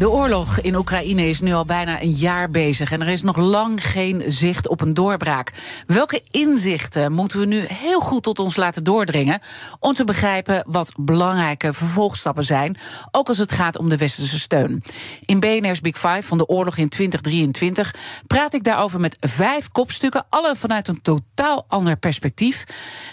De oorlog in Oekraïne is nu al bijna een jaar bezig en er is nog lang geen zicht op een doorbraak. Welke inzichten moeten we nu heel goed tot ons laten doordringen om te begrijpen wat belangrijke vervolgstappen zijn, ook als het gaat om de westerse steun? In BNR's Big Five van de oorlog in 2023 praat ik daarover met vijf kopstukken, alle vanuit een totaal ander perspectief.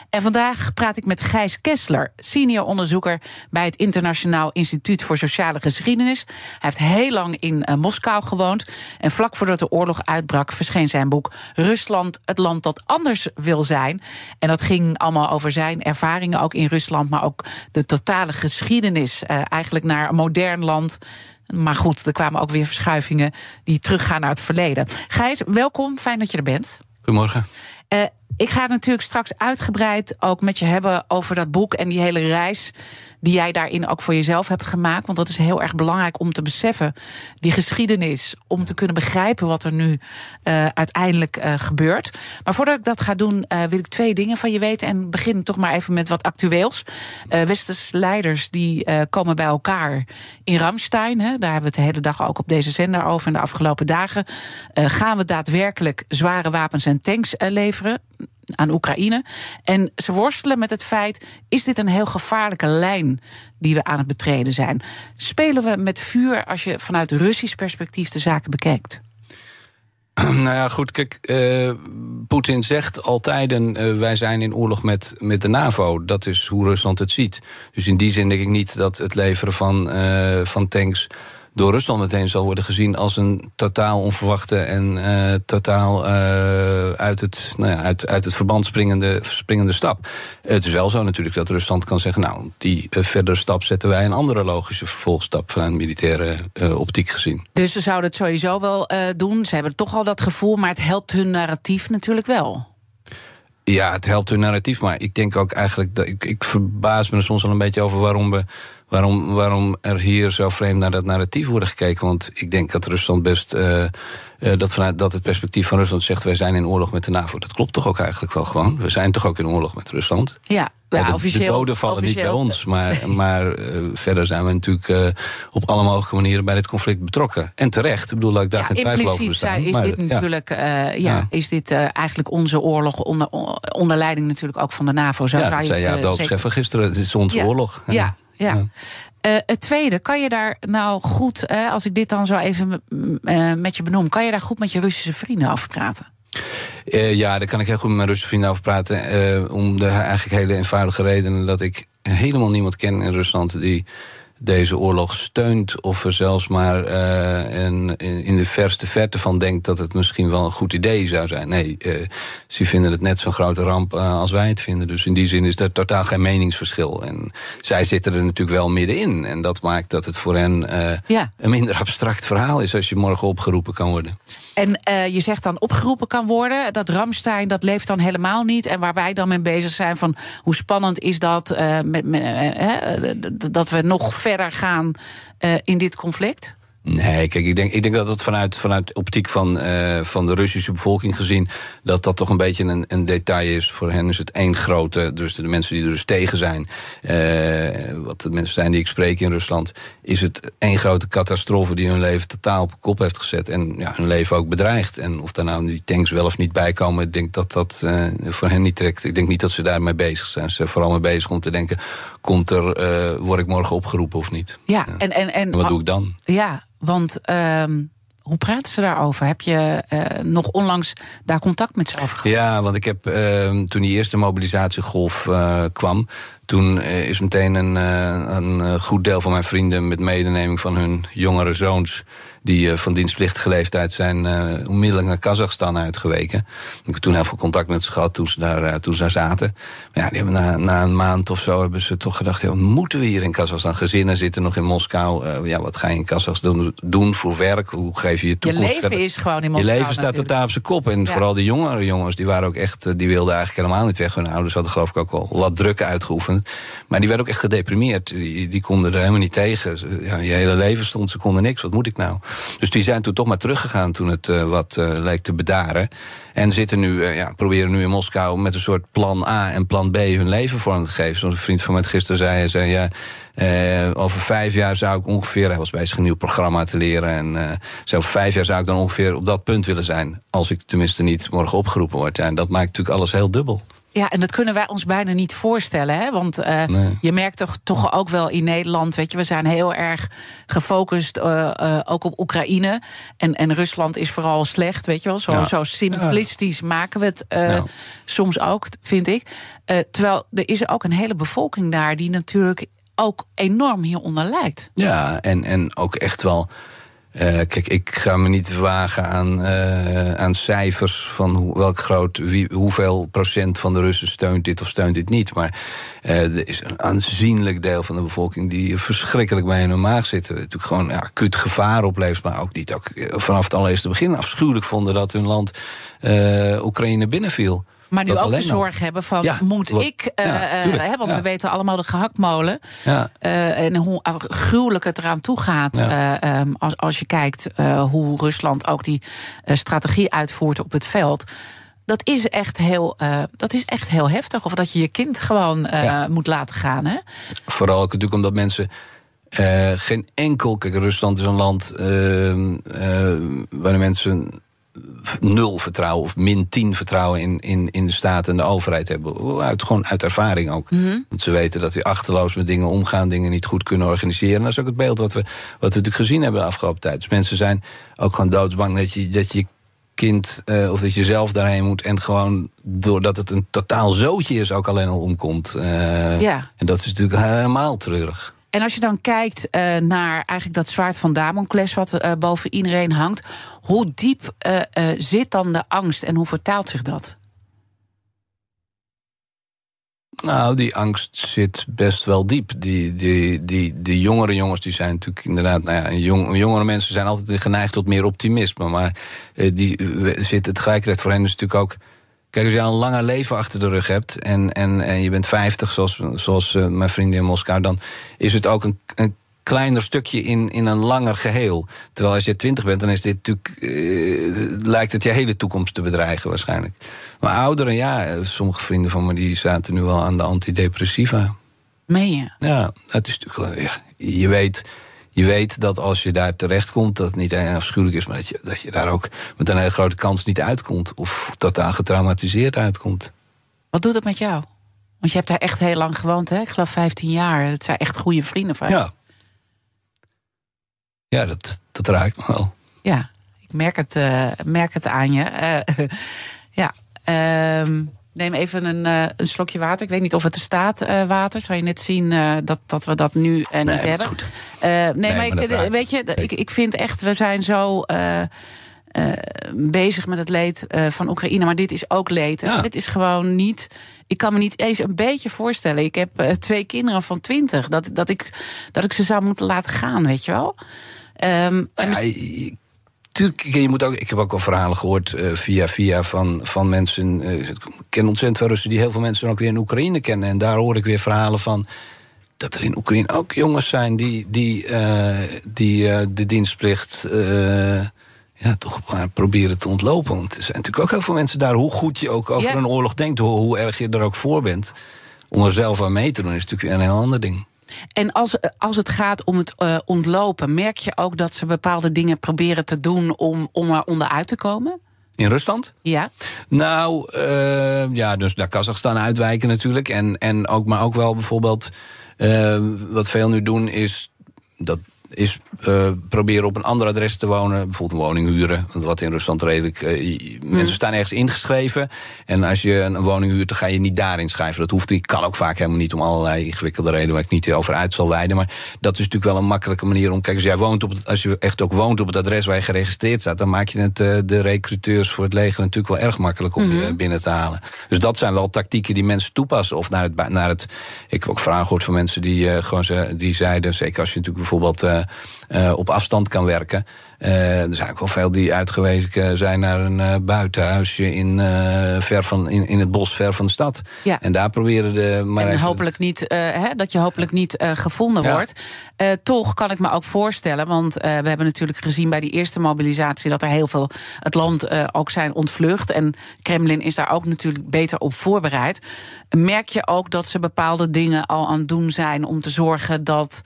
En vandaag praat ik met Gijs Kessler, senior onderzoeker bij het Internationaal Instituut voor Sociale Geschiedenis. Hij heeft heel lang in uh, Moskou gewoond. En vlak voordat de oorlog uitbrak, verscheen zijn boek Rusland, het land dat anders wil zijn. En dat ging allemaal over zijn ervaringen ook in Rusland, maar ook de totale geschiedenis. Uh, eigenlijk naar een modern land. Maar goed, er kwamen ook weer verschuivingen die teruggaan naar het verleden. Gijs, welkom. Fijn dat je er bent. Goedemorgen. Uh, ik ga het natuurlijk straks uitgebreid ook met je hebben over dat boek en die hele reis die jij daarin ook voor jezelf hebt gemaakt. Want dat is heel erg belangrijk om te beseffen, die geschiedenis, om te kunnen begrijpen wat er nu uh, uiteindelijk uh, gebeurt. Maar voordat ik dat ga doen, uh, wil ik twee dingen van je weten. En begin toch maar even met wat actueels. Westers leiders die komen bij elkaar in Ramstein. Hè, daar hebben we het de hele dag ook op deze zender over. En de afgelopen dagen gaan we daadwerkelijk zware wapens en tanks leveren aan Oekraïne. En ze worstelen met het feit: is dit een heel gevaarlijke lijn die we aan het betreden zijn? Spelen we met vuur als je vanuit Russisch perspectief de zaken bekijkt? Nou ja, goed, kijk, uh, Poetin zegt altijd: uh, wij zijn in oorlog met, met de NAVO. Dat is hoe Rusland het ziet. Dus in die zin denk ik niet dat het leveren van, uh, van tanks door Rusland meteen zal worden gezien als een totaal onverwachte en uh, totaal uh, uit, het, nou ja, uit, uit het verband springende, springende stap. Het is wel zo natuurlijk dat Rusland kan zeggen: Nou, die uh, verdere stap zetten wij een andere logische vervolgstap vanuit militaire optiek gezien. Dus ze zouden het sowieso wel doen. Ze hebben toch al dat gevoel, maar het helpt hun narratief natuurlijk wel. Ja, het helpt hun narratief, maar ik denk ook eigenlijk dat ik, ik verbaas me er soms al een beetje over waarom we waarom, waarom er hier zo vreemd naar dat narratief wordt gekeken. Want ik denk dat Rusland best. Uh, dat vanuit dat het perspectief van Rusland zegt: wij zijn in oorlog met de NAVO. Dat klopt toch ook eigenlijk wel gewoon? We zijn toch ook in oorlog met Rusland? Ja. Ja, de, officieel, de doden vallen officieel, niet bij ons, maar, maar uh, verder zijn we natuurlijk uh, op alle mogelijke manieren bij dit conflict betrokken. En terecht, ik bedoel, dat ik daar ja, geen twijfel over bestaan. is maar, dit natuurlijk, ja, ja, is dit eigenlijk onze oorlog onder, onder leiding natuurlijk ook van de NAVO. Zo ja, zou dat zei ja, doodscheffer gisteren, het is onze oorlog. Ja, ja. ja. Uh, het tweede, kan je daar nou goed, uh, als ik dit dan zo even uh, met je benoem, kan je daar goed met je Russische vrienden over praten? ja, daar kan ik heel goed met mijn Russische vrienden over praten. om de eigenlijk hele eenvoudige reden dat ik helemaal niemand ken in Rusland die deze oorlog steunt. Of er zelfs maar uh, in, in de verste verte van denkt dat het misschien wel een goed idee zou zijn. Nee, uh, ze vinden het net zo'n grote ramp uh, als wij het vinden. Dus in die zin is er totaal geen meningsverschil. En zij zitten er natuurlijk wel middenin. En dat maakt dat het voor hen ja. een minder abstract verhaal is als je morgen opgeroepen kan worden. En uh, je zegt dan opgeroepen kan worden. Dat Ramstein, dat leeft dan helemaal niet. En waar wij dan mee bezig zijn van hoe spannend is dat... Uh, met, uh, dat we nog verder gaan in dit conflict? Nee, kijk, ik denk, ik denk dat het vanuit, vanuit optiek van, uh, van de Russische bevolking gezien, dat dat toch een beetje een, een detail is. Voor hen is het één grote, dus de mensen die er dus tegen zijn, uh, wat de mensen zijn die ik spreek in Rusland, is het één grote catastrofe die hun leven totaal op kop heeft gezet en ja, hun leven ook bedreigt. En of daar nou die tanks wel of niet bij komen, ik denk dat dat uh, voor hen niet trekt. Ik denk niet dat ze daarmee bezig zijn. Ze zijn vooral mee bezig om te denken, komt er, word ik morgen opgeroepen of niet? Ja, ja. En, en, en, en wat doe ik dan? Ja, want um, hoe praten ze daarover? Heb je uh, nog onlangs daar contact met ze over gehad? Ja, want ik heb uh, toen die eerste mobilisatiegolf uh, kwam. Toen is meteen een, een goed deel van mijn vrienden met medeneming van hun jongere zoons die uh, van dienstplichtige leeftijd zijn uh, onmiddellijk naar Kazachstan uitgeweken. Ik heb toen heel veel contact met ze gehad toen ze daar, uh, toen ze daar zaten. Maar ja, die hebben na, na een maand of zo hebben ze toch gedacht: ja, moeten we hier in Kazachstan? Gezinnen zitten nog in Moskou. ja, wat ga je in Kazachstan doen, doen voor werk? Hoe geef je je toekomst? Je leven is gewoon in Moskou. Je leven staat totaal op zijn kop. En ja. vooral die jongere jongens, die waren ook echt, die wilden eigenlijk helemaal niet weg. Hun ouders hadden geloof ik ook wel wat druk uitgeoefend. Maar die werden ook echt gedeprimeerd. Die, die konden er helemaal niet tegen. Ja, je hele leven stond, ze konden niks. Wat moet ik nou? Dus die zijn toen toch maar teruggegaan toen het uh, wat uh, leek te bedaren. En zitten nu, uh, ja, proberen nu in Moskou met een soort plan A en plan B hun leven vorm te geven. Zoals een vriend van mij gisteren zei, zei ja. Over vijf jaar zou ik ongeveer, hij was bezig een nieuw programma te leren. En zo vijf jaar zou ik dan ongeveer op dat punt willen zijn. Als ik tenminste niet morgen opgeroepen word. En dat maakt natuurlijk alles heel dubbel. Ja, en dat kunnen wij ons bijna niet voorstellen. Hè? Want uh, nee. je merkt toch, toch ook wel in Nederland, weet je, we zijn heel erg gefocust uh, uh, ook op Oekraïne. En, en Rusland is vooral slecht, weet je wel. Zo, ja. zo simplistisch maken we het nou. soms ook, vind ik. terwijl er is ook een hele bevolking daar die natuurlijk ook enorm hieronder lijdt. Ja, en, en ook echt wel. Uh, kijk, ik ga me niet wagen aan, uh, aan cijfers van welk groot, hoeveel procent van de Russen steunt dit of steunt dit niet. Maar uh, er is een aanzienlijk deel van de bevolking die verschrikkelijk bij hun maag zitten. Natuurlijk gewoon ja, kut gevaar oplevert, maar ook niet ook vanaf het allereerste begin afschuwelijk vonden dat hun land Oekraïne binnenviel. Maar nu ook de zorg hebben van, ja, moet wat, ik... Uh, ja, uh, hè, want we weten allemaal de gehaktmolen. Uh, en hoe gruwelijk het eraan toe gaat. Um, als, als je kijkt hoe Rusland ook die strategie uitvoert op het veld. Dat is echt heel, dat is echt heel heftig. Of dat je je kind gewoon moet laten gaan. Hè? Vooral natuurlijk omdat mensen... Uh, geen enkel. Kijk, Rusland is een land uh, waar de mensen nul vertrouwen of min tien vertrouwen in, in, in de staat en de overheid hebben. Uit, gewoon uit ervaring ook. Mm -hmm. Want ze weten dat we achterloos met dingen omgaan, dingen niet goed kunnen organiseren. Dat is ook het beeld wat we, wat we natuurlijk gezien hebben de afgelopen tijd. Dus mensen zijn ook gewoon doodsbang dat je dat je kind uh, of dat je zelf daarheen moet en gewoon doordat het een totaal zootje is ook alleen al omkomt. Uh, ja. En dat is natuurlijk helemaal treurig. En als je dan kijkt uh, naar eigenlijk dat zwaard van Damocles wat uh, boven iedereen hangt, hoe diep uh, zit dan de angst en hoe vertaalt zich dat? Nou, die angst zit best wel diep. Die, die, die, die jongere jongens die zijn natuurlijk inderdaad. Nou ja, jong, jongere mensen zijn altijd geneigd tot meer optimisme. Maar die zitten tegelijkertijd voor hen is natuurlijk ook. Kijk, als je al een langer leven achter de rug hebt en, en, en je bent 50, zoals, zoals uh, mijn vrienden in Moskou, dan is het ook een, een kleiner stukje in, in een langer geheel. Terwijl als je 20 bent, dan is dit natuurlijk. Uh, lijkt het je hele toekomst te bedreigen, waarschijnlijk. Maar ouderen, ja, sommige vrienden van me die zaten nu al aan de antidepressiva. Meen je? Ja, het is natuurlijk. Ja, je weet. Je weet dat als je daar terechtkomt, dat het niet alleen afschuwelijk is, maar dat je, dat je daar ook met een hele grote kans niet uitkomt. Of totaal getraumatiseerd uitkomt. Wat doet dat met jou? Want je hebt daar echt heel lang gewoond, hè? Ik geloof 15 jaar. Het zijn echt goede vrienden van je. Ja. Ja, dat, dat raakt me wel. Ja, ik merk het, uh, merk het aan je. Uh, ja, uh, neem even een, uh, een slokje water. Ik weet niet of het er staat, uh, water. Zou je net zien uh, dat, dat we dat nu niet nee, hebben. Goed. nee, nee, maar, ik, weet je, ik, ik vind echt, we zijn zo bezig met het leed van Oekraïne. Maar dit is ook leed. Ja. Dit is gewoon niet. Ik kan me niet eens een beetje voorstellen. Ik heb twee kinderen van twintig. Dat, dat, ik, dat ik ze zou moeten laten gaan, weet je wel. Um, ja, je, tuurlijk, je moet ook, ik heb ook al verhalen gehoord uh, via via van, van mensen. Uh, ik ken ontzettend veel Russen die heel veel mensen ook weer in Oekraïne kennen. En daar hoor ik weer verhalen van. Dat er in Oekraïne ook jongens zijn die, die, uh, die de dienstplicht ja, toch maar proberen te ontlopen. Want er zijn natuurlijk ook heel veel mensen daar, hoe goed je ook over Ja. een oorlog denkt, hoe, hoe erg je er ook voor bent. Om er zelf aan mee te doen, is natuurlijk weer een heel ander ding. En als, als het gaat om het uh, ontlopen, merk je ook dat ze bepaalde dingen proberen te doen om, om er onderuit te komen? In Rusland? Ja. Nou, uh, ja, dus naar Kazachstan uitwijken natuurlijk. En, en ook, maar ook wel bijvoorbeeld, uh, wat veel nu doen is dat is uh, proberen op een ander adres te wonen. Bijvoorbeeld een woning huren. Wat in Rusland redelijk. Uh, Mensen staan ergens ingeschreven. En als je een woning huurt, dan ga je niet daarin schrijven. Dat hoeft niet. Kan ook vaak helemaal niet om allerlei ingewikkelde redenen waar ik niet over uit zal wijden. Maar dat is natuurlijk wel een makkelijke manier om. Kijk, als jij woont op het, als je echt ook woont op het adres waar je geregistreerd staat, dan maak je het uh, de recruteurs voor het leger natuurlijk wel erg makkelijk om mm -hmm. je binnen te halen. Dus dat zijn wel tactieken die mensen toepassen. Of naar het. Naar het ik heb ook vragen gehoord van mensen die gewoon die zeiden, zeker als je natuurlijk bijvoorbeeld op afstand kan werken. Uh, er zijn ook wel veel die uitgewezen zijn naar een buitenhuisje in, ver van, in, in het bos, ver van de stad. Ja. En daar proberen de. Maar en even... hopelijk niet, hè, dat je hopelijk niet gevonden Ja. wordt. toch kan ik me ook voorstellen, want we hebben natuurlijk gezien bij die eerste mobilisatie dat er heel veel het land ook zijn ontvlucht. En Kremlin is daar ook natuurlijk beter op voorbereid. Merk je ook dat ze bepaalde dingen al aan het doen zijn om te zorgen dat.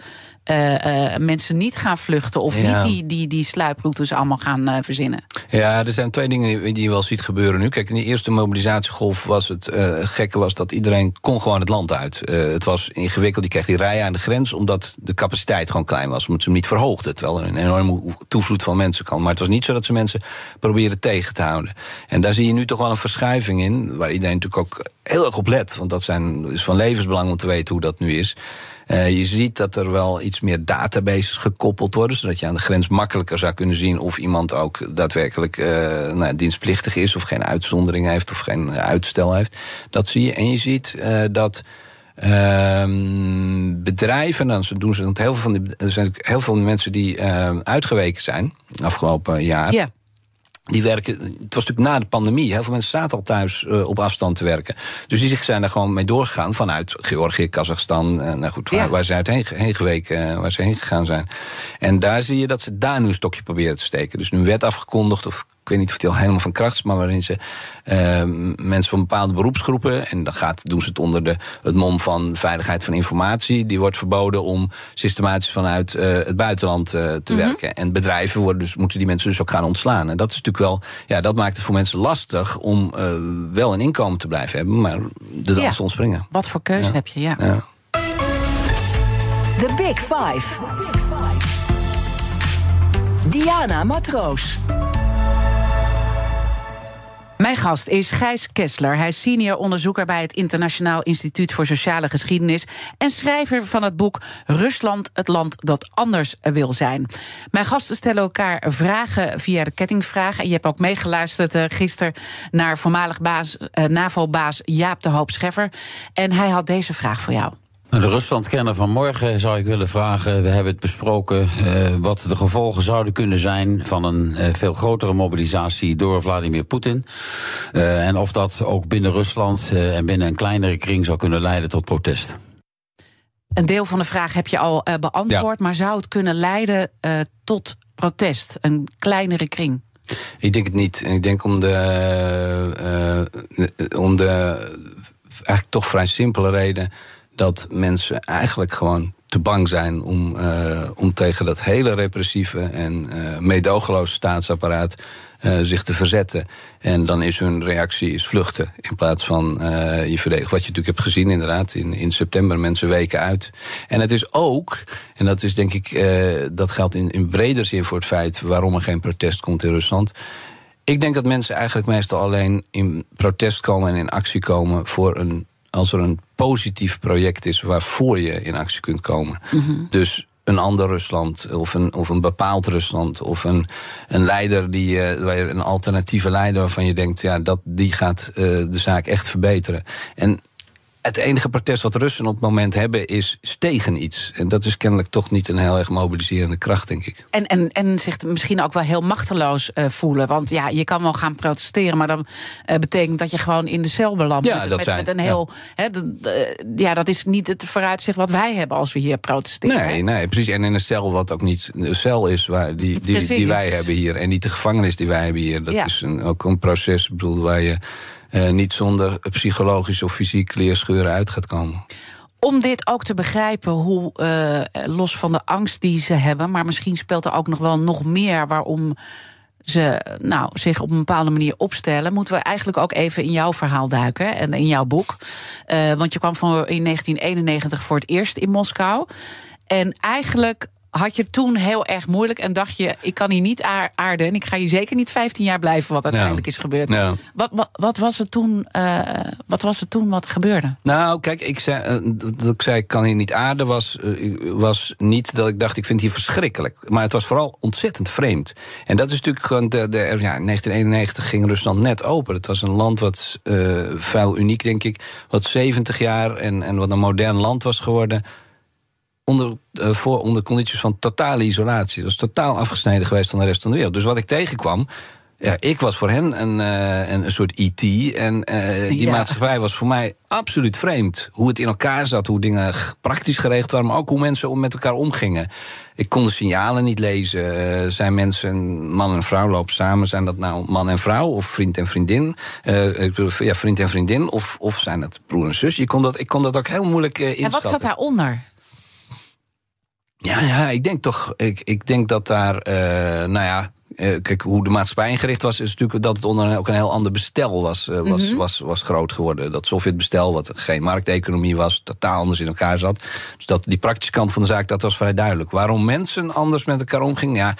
Uh, uh, mensen niet gaan vluchten of Ja. niet die, die, die sluiproutes allemaal gaan uh, verzinnen. Ja, er zijn twee dingen die- die je wel ziet gebeuren nu. Kijk, in die eerste mobilisatiegolf was het eh, gekke was dat iedereen kon gewoon het land uit. Eh, het was ingewikkeld, die kreeg die rijen aan de grens... omdat de capaciteit gewoon klein was, omdat ze hem niet verhoogden. Terwijl er een enorme toevloed van mensen kan. Maar het was niet zo dat ze mensen probeerden tegen te houden. En daar zie je nu toch wel een verschuiving in... waar iedereen natuurlijk ook heel erg op let. Want dat zijn, is van levensbelang om te weten hoe dat nu is... Uh, je ziet dat er wel iets meer databases gekoppeld worden, zodat je aan de grens makkelijker zou kunnen zien of iemand ook daadwerkelijk uh, nou, dienstplichtig is, of geen uitzondering heeft, of geen uitstel heeft. Dat zie je. En je ziet dat. Uh, bedrijven, dan doen ze heel veel van die, er zijn heel veel mensen die uh, uitgeweken zijn afgelopen jaar. Ja. Die werken, het was natuurlijk na de pandemie. Heel veel mensen zaten al thuis uh, op afstand te werken. Dus die zijn daar gewoon mee doorgegaan vanuit Georgië, Kazachstan. Uh, nou goed, waar, Ja. waar ze uitheen heen geweken, uh, waar ze heen gegaan zijn. En daar zie je dat ze daar nu een stokje proberen te steken. Dus nu wet afgekondigd, of weet niet of het al helemaal van kracht is, maar waarin ze uh, mensen van bepaalde beroepsgroepen, en dan gaat, doen ze het onder de, het mom van veiligheid van informatie, die wordt verboden om systematisch vanuit uh, het buitenland uh, te Mhm. mm -hmm. werken. En bedrijven worden dus, moeten die mensen dus ook gaan ontslaan. En dat is natuurlijk wel, ja, dat maakt het voor mensen lastig om uh, wel een inkomen te blijven hebben, maar de dans Ja. ontspringen. Wat voor keuze Ja. heb je? Ja. Ja. The Big Five. Diana Matroos. Mijn gast is Gijs Kessler. Hij is senior onderzoeker bij het Internationaal Instituut voor Sociale Geschiedenis en schrijver van het boek Rusland, het land dat anders wil zijn. Mijn gasten stellen elkaar vragen via de kettingvraag. En je hebt ook meegeluisterd uh, gisteren naar voormalig baas, uh, NAVO-baas Jaap de Hoop Scheffer. En hij had deze vraag voor jou. De Ruslandkenner van morgen zou ik willen vragen. We hebben het besproken uh, wat de gevolgen zouden kunnen zijn van een uh, veel grotere mobilisatie door Vladimir Poetin. Uh, en of dat ook binnen Rusland uh, en binnen een kleinere kring zou kunnen leiden tot protest. Een deel van de vraag heb je al uh, beantwoord, ja. maar zou het kunnen leiden uh, tot protest, een kleinere kring? Ik denk het niet. Ik denk om de, uh, om de eigenlijk toch vrij simpele reden dat mensen eigenlijk gewoon te bang zijn om, uh, om tegen dat hele repressieve en uh, staatsapparaat uh, zich te verzetten. En dan is hun reactie is vluchten in plaats van je verdedigen. Wat je natuurlijk hebt gezien inderdaad in, in september, mensen weken uit. En het is ook, en dat is denk ik, dat geldt in, in breder zin voor het feit waarom er geen protest komt in Rusland. Ik denk dat mensen eigenlijk meestal alleen in protest komen en in actie komen voor een als er een positief project is waarvoor je in actie kunt komen. Mm -hmm. Dus een ander Rusland, of een, of een bepaald Rusland, of een, een leider die uh, een alternatieve leider waarvan je denkt, ja, dat, die gaat uh, de zaak echt verbeteren. En het enige protest wat Russen op het moment hebben is tegen iets. En dat is kennelijk toch niet een heel erg mobiliserende kracht, denk ik. En, en, en zich misschien ook wel heel machteloos uh, voelen. Want ja, je kan wel gaan protesteren, maar dan uh, betekent dat je gewoon in de cel belandt. Ja, met, dat met, zijn, met een heel. Ja. De, de, ja, dat is niet het vooruitzicht wat wij hebben als we hier protesteren. Nee, nee, precies. En in een cel wat ook niet een cel is waar die, die, die, die wij hebben hier. En niet de gevangenis die wij hebben hier. Dat ja. is een, ook een proces bedoel, waar je. Uh, niet zonder psychologisch of fysiek leerscheuren uit gaat komen. Om dit ook te begrijpen, hoe uh, los van de angst die ze hebben, maar misschien speelt er ook nog wel nog meer waarom ze nou, zich op een bepaalde manier opstellen, moeten we eigenlijk ook even in jouw verhaal duiken en in jouw boek. Uh, want je kwam van in 1991 voor het eerst in Moskou. En eigenlijk had je toen heel erg moeilijk en dacht je: ik kan hier niet aarden en ik ga hier zeker niet 15 jaar blijven, wat uiteindelijk is gebeurd. Ja. Wat, wat, wat, was het toen, uh, wat was het toen wat gebeurde? Nou, kijk, ik zei, uh, dat ik zei: ik kan hier niet aarden, was, uh, was niet dat ik dacht: ik vind hier verschrikkelijk. Maar het was vooral ontzettend vreemd. En dat is natuurlijk gewoon. De, de, ja, in 1991 ging Rusland net open. Het was een land wat vuil uniek, denk ik, wat 70 jaar en, en wat een modern land was geworden onder, uh, voor, onder condities van totale isolatie. Dat was totaal afgesneden geweest van de rest van de wereld. Dus wat ik tegenkwam. Ja, ik was voor hen een, uh, een, soort IT. En uh, die ja. maatschappij was voor mij absoluut vreemd. Hoe het in elkaar zat, hoe dingen praktisch geregeld waren, maar ook hoe mensen met elkaar omgingen. Ik kon de signalen niet lezen. zijn mensen, man en vrouw lopen samen? Zijn dat nou man en vrouw of vriend en vriendin? ik bedoel, ja, vriend en vriendin. Of, of zijn dat broer en zus? Je kon dat, ik kon dat ook heel moeilijk inschatten. En wat zat daaronder? Ja, ja, ik denk toch. Ik, ik denk dat daar. Uh, nou ja. Uh, kijk, hoe de maatschappij ingericht was, is natuurlijk dat het onder ook een heel ander bestel was, uh, was, mm-hmm. was, was groot geworden. Dat Sovjetbestel, wat geen markteconomie was, totaal anders in elkaar zat. Dus dat, die praktische kant van de zaak, dat was vrij duidelijk. Waarom mensen anders met elkaar omgingen, ja.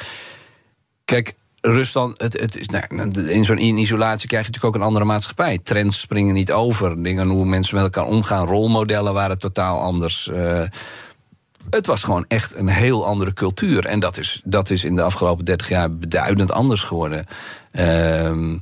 Kijk, Rusland, het, het is, nou, in zo'n isolatie krijg je natuurlijk ook een andere maatschappij. Trends springen niet over. Dingen hoe mensen met elkaar omgaan, rolmodellen waren totaal anders. Uh, het was gewoon echt een heel andere cultuur. En dat is, dat is in de afgelopen 30 jaar beduidend anders geworden. Uh,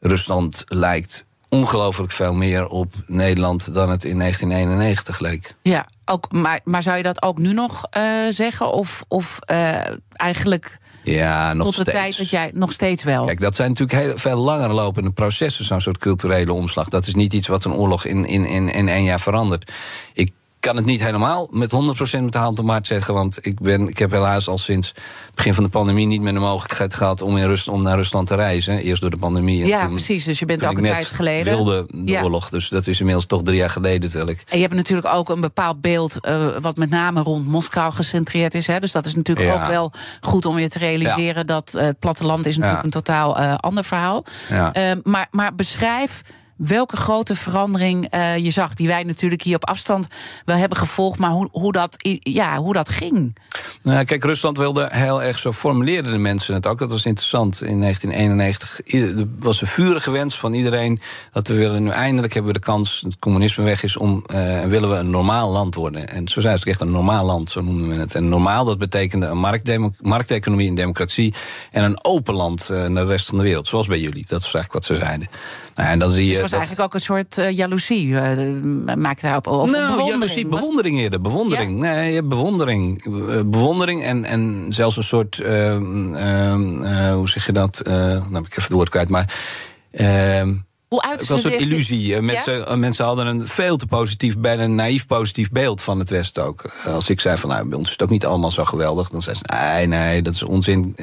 Rusland lijkt ongelooflijk veel meer op Nederland dan het in 1991 leek. Ja, ook, maar, maar zou je dat ook nu nog uh, zeggen? Of, of uh, eigenlijk. Ja, nog tot de steeds. tijd dat jij nog steeds wel. Kijk, dat zijn natuurlijk heel, veel langer lopende processen, zo'n soort culturele omslag. Dat is niet iets wat een oorlog in, in, in, in één jaar verandert. Ik kan het niet helemaal met 100% met de hand op maat zeggen. Want ik, ben, ik heb helaas al sinds het begin van de pandemie niet meer de mogelijkheid gehad om, in Rust, om naar Rusland te reizen. Eerst door de pandemie. Ja, toen, precies. Dus je bent ook een tijd geleden. wilde de ja. oorlog. Dus dat is inmiddels toch drie jaar geleden natuurlijk. En je hebt natuurlijk ook een bepaald beeld. Uh, wat met name rond Moskou gecentreerd is. Hè? Dus dat is natuurlijk ja. ook wel goed om je te realiseren. Ja. dat uh, het platteland is natuurlijk een totaal uh, ander verhaal. Maar, maar beschrijf welke grote verandering uh, je zag, die wij natuurlijk hier op afstand wel hebben gevolgd, maar hoe, hoe, dat, ja, hoe dat ging. Nou, kijk, Rusland wilde heel erg, zo formuleerden de mensen het ook. Dat was interessant. In 1991 er was een vurige wens van iedereen dat we willen nu eindelijk hebben we de kans, het communisme weg is, om uh, willen we een normaal land worden. En zo zei het echt een normaal land, zo noemden we het. En normaal, dat betekende een markteconomie, een democratie en een open land uh, naar de rest van de wereld, zoals bij jullie. Dat is eigenlijk wat ze zeiden. Nou, en dan zie je. Dus het was eigenlijk ook een soort uh, jaloezie, uh, maakt daarop. Of nou, bewondering. jaloezie, bewondering eerder. Bewondering. Ja? Nee, bewondering. Uh, bewondering en, en zelfs een soort. hoe zeg je dat? dan heb ik even het woord kwijt, maar. Hoe uit het was een soort illusie. Mensen, ja? mensen hadden een veel te positief, bijna een naïef positief beeld van het Westen ook. Als ik zei van nou, bij ons is het ook niet allemaal zo geweldig, dan zei ze nee, nee, dat is onzin.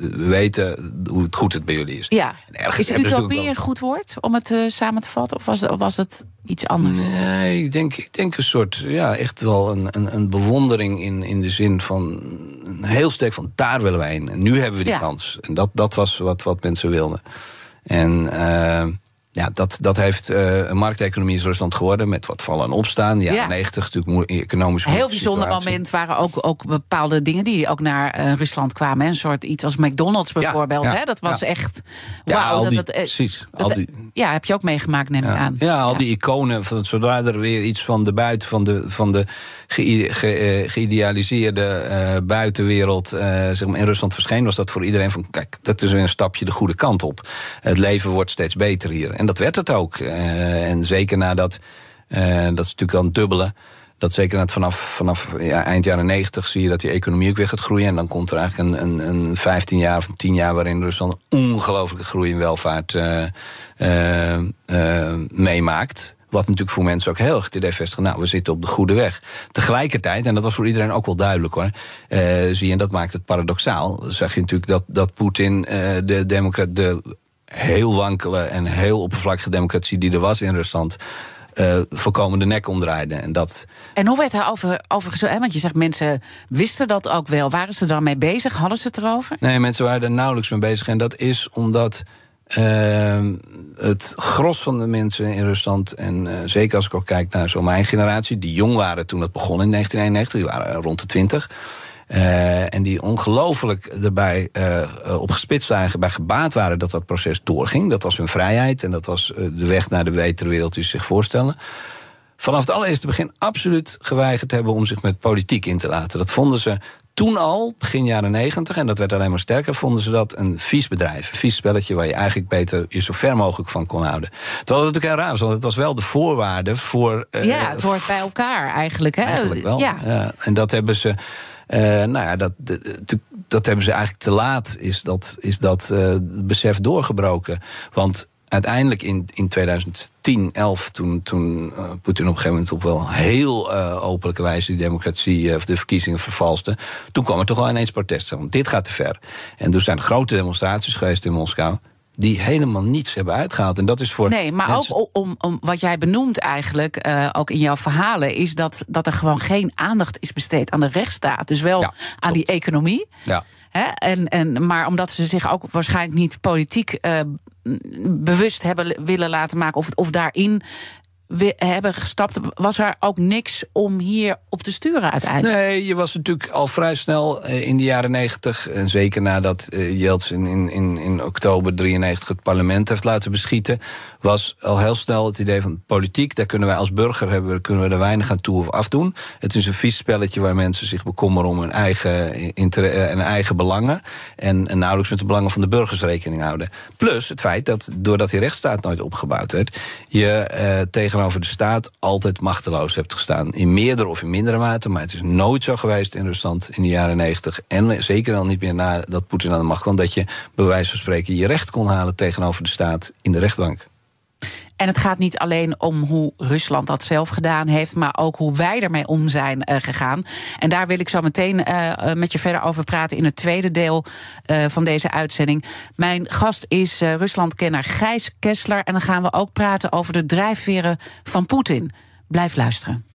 We weten hoe het goed het bij jullie is. Ja. Is utopie een goed woord om het uh, samen te vatten? Of was, was het iets anders? Nee, ik denk, ik denk een soort, ja, echt wel een, een, een bewondering in, in de zin van een heel sterk van daar willen wij heen. En nu hebben we die ja. kans. En dat, dat was wat, wat mensen wilden. En uh, ja, dat, dat heeft uh, een markteconomie in Rusland geworden met wat vallen en opstaan. De jaren ja. 90 natuurlijk economisch. Een heel bijzonder situatie. moment waren ook, ook bepaalde dingen die ook naar uh, Rusland kwamen. Een soort iets als McDonald's bijvoorbeeld. Ja, ja, hè? Dat was echt. Ja, wow, dat, dat, precies. Dat, die, ja, heb je ook meegemaakt, neem ik aan. Ja, al die iconen. Van, zodra er weer iets van de buiten van de, van de ge, ge, geïdealiseerde buitenwereld zeg maar in Rusland verscheen, was dat voor iedereen van kijk, dat is weer een stapje de goede kant op. Het leven wordt steeds beter hier. En dat werd het ook. Uh, en zeker nadat, uh, dat is natuurlijk dan dubbele. Dat zeker net vanaf, vanaf eind jaren 90 zie je dat die economie ook weer gaat groeien. En dan komt er eigenlijk een, een, een 15 jaar of een 10 jaar waarin Rusland ongelooflijke groei in welvaart uh, meemaakt. Wat natuurlijk voor mensen ook heel erg het idee vestigt. Nou, we zitten op de goede weg. Tegelijkertijd, en dat was voor iedereen ook wel duidelijk hoor. Zie je, en dat maakt het paradoxaal. Zag je natuurlijk dat, dat Poetin de, democrat, de heel wankele en heel oppervlakkige democratie die er was in Rusland. Uh, voorkomen de nek omdraaide. En, dat... en hoe werd daarover over gezegd? Want je zegt mensen wisten dat ook wel. Waren ze daarmee bezig? Hadden ze het erover? Nee, mensen waren er nauwelijks mee bezig. En dat is omdat uh, het gros van de mensen in Rusland... en uh, zeker als ik ook kijk naar zo mijn generatie... die jong waren toen het begon in 1991, die waren rond de 20... en die ongelooflijk erbij op gespitst waren, bij gebaat waren dat dat proces doorging. Dat was hun vrijheid en dat was de weg naar de betere wereld die ze zich voorstellen vanaf het allereerste begin absoluut geweigerd hebben om zich met politiek in te laten. Dat vonden ze toen al, begin jaren negentig, en dat werd alleen maar sterker, vonden ze dat een vies bedrijf. Een vies spelletje waar je eigenlijk beter je zo ver mogelijk van kon houden. Terwijl het natuurlijk heel raar was, want het was wel de voorwaarde voor. Uh, ja, het hoort bij elkaar eigenlijk. Hè? Eigenlijk wel. Ja. ja. En dat hebben ze. Uh, nou ja, dat, dat hebben ze eigenlijk te laat, is dat, is dat uh, besef doorgebroken. Want uiteindelijk in, in 2010, 11, toen, toen uh, Poetin op een gegeven moment op wel heel openlijke wijze die democratie of de verkiezingen vervalste, toen kwam er toch wel ineens protest. Want dit gaat te ver. En er zijn grote demonstraties geweest in Moskou die helemaal niets hebben uitgehaald. En dat is voor. Nee, maar ook om, om wat jij benoemt eigenlijk, uh, ook in jouw verhalen, is dat, dat er gewoon geen aandacht is besteed aan de rechtsstaat. Dus wel ja, aan die economie. Ja. Hè? En, en, maar omdat ze zich ook waarschijnlijk niet politiek uh, bewust hebben willen laten maken, of, of daarin we hebben gestapt, was er ook niks om hier op te sturen uiteindelijk? Nee, je was natuurlijk al vrij snel eh, in de jaren negentig... en zeker nadat uh, Yeltsin in, in, in oktober 93 het parlement heeft laten beschieten... was al heel snel het idee van politiek... daar kunnen wij als burger hebben, kunnen we er weinig aan toe of afdoen. Het is een vies spelletje waar mensen zich bekommeren... om hun eigen, eh, en eigen belangen... En, nauwelijks met de belangen van de burgers rekening houden. Plus het feit dat, doordat die rechtsstaat nooit opgebouwd werd... je uh, tegen over de staat altijd machteloos hebt gestaan. In meerdere of in mindere mate, maar het is nooit zo geweest in Rusland in de jaren negentig. En zeker al niet meer nadat Poetin aan de macht kwam, dat je bij wijze van spreken je recht kon halen tegenover de staat in de rechtbank. En het gaat niet alleen om hoe Rusland dat zelf gedaan heeft, maar ook hoe wij ermee om zijn uh, gegaan. En daar wil ik zo meteen uh, met je verder over praten in het tweede deel van deze uitzending. Mijn gast is Ruslandkenner Gijs Kessler. En dan gaan we ook praten over de drijfveren van Poetin. Blijf luisteren.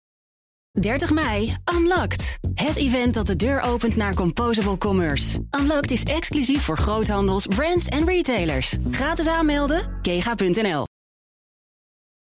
30 mei, Unlocked. Het event dat de deur opent naar Composable Commerce. Unlocked is exclusief voor groothandels, brands en retailers. Gratis aanmelden, kega.nl.